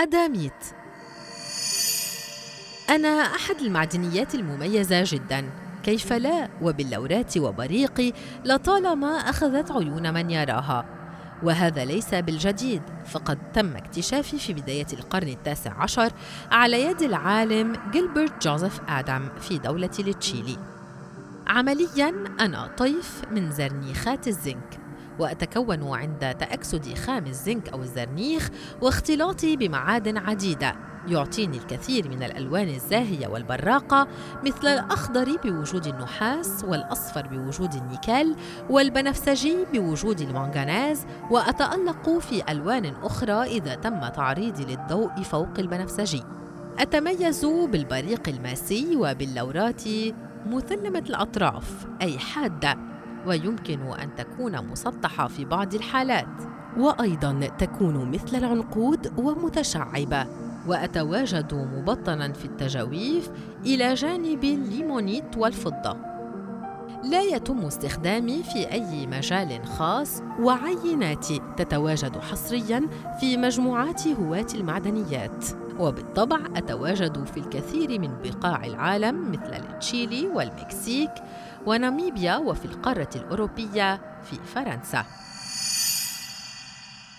أداميت أنا أحد المعدنيات المميزة جداً. كيف لا؟ وباللورات وبريقي لطالما أخذت عيون من يراها. وهذا ليس بالجديد فقد تم اكتشافي في بداية القرن التاسع عشر على يد العالم جيلبرت جوزيف آدم في دولة تشيلي عملياً أنا طيف من زرنيخات الزنك. وأتكون عند تأكسد خام الزنك أو الزرنيخ واختلاطي بمعادن عديدة. يعطيني الكثير من الألوان الزاهية والبراقة مثل الأخضر بوجود النحاس والأصفر بوجود النيكل والبنفسجي بوجود المنغنيز وأتألق في ألوان أخرى إذا تم تعريضي للضوء فوق البنفسجي. أتميز بالبريق الماسي وباللورات مثلمة الأطراف أي حادة. ويمكن أن تكون مسطحة في بعض الحالات. وأيضا تكون مثل العنقود ومتشعبة وأتواجد مبطنا في التجاويف إلى جانب الليمونيت والفضة. لا يتم استخدامي في أي مجال خاص وعيناتي تتواجد حصريا في مجموعات هواة المعدنيات. وبالطبع أتواجد في الكثير من بقاع العالم مثل تشيلي والمكسيك وناميبيا وفي القارة الأوروبية في فرنسا.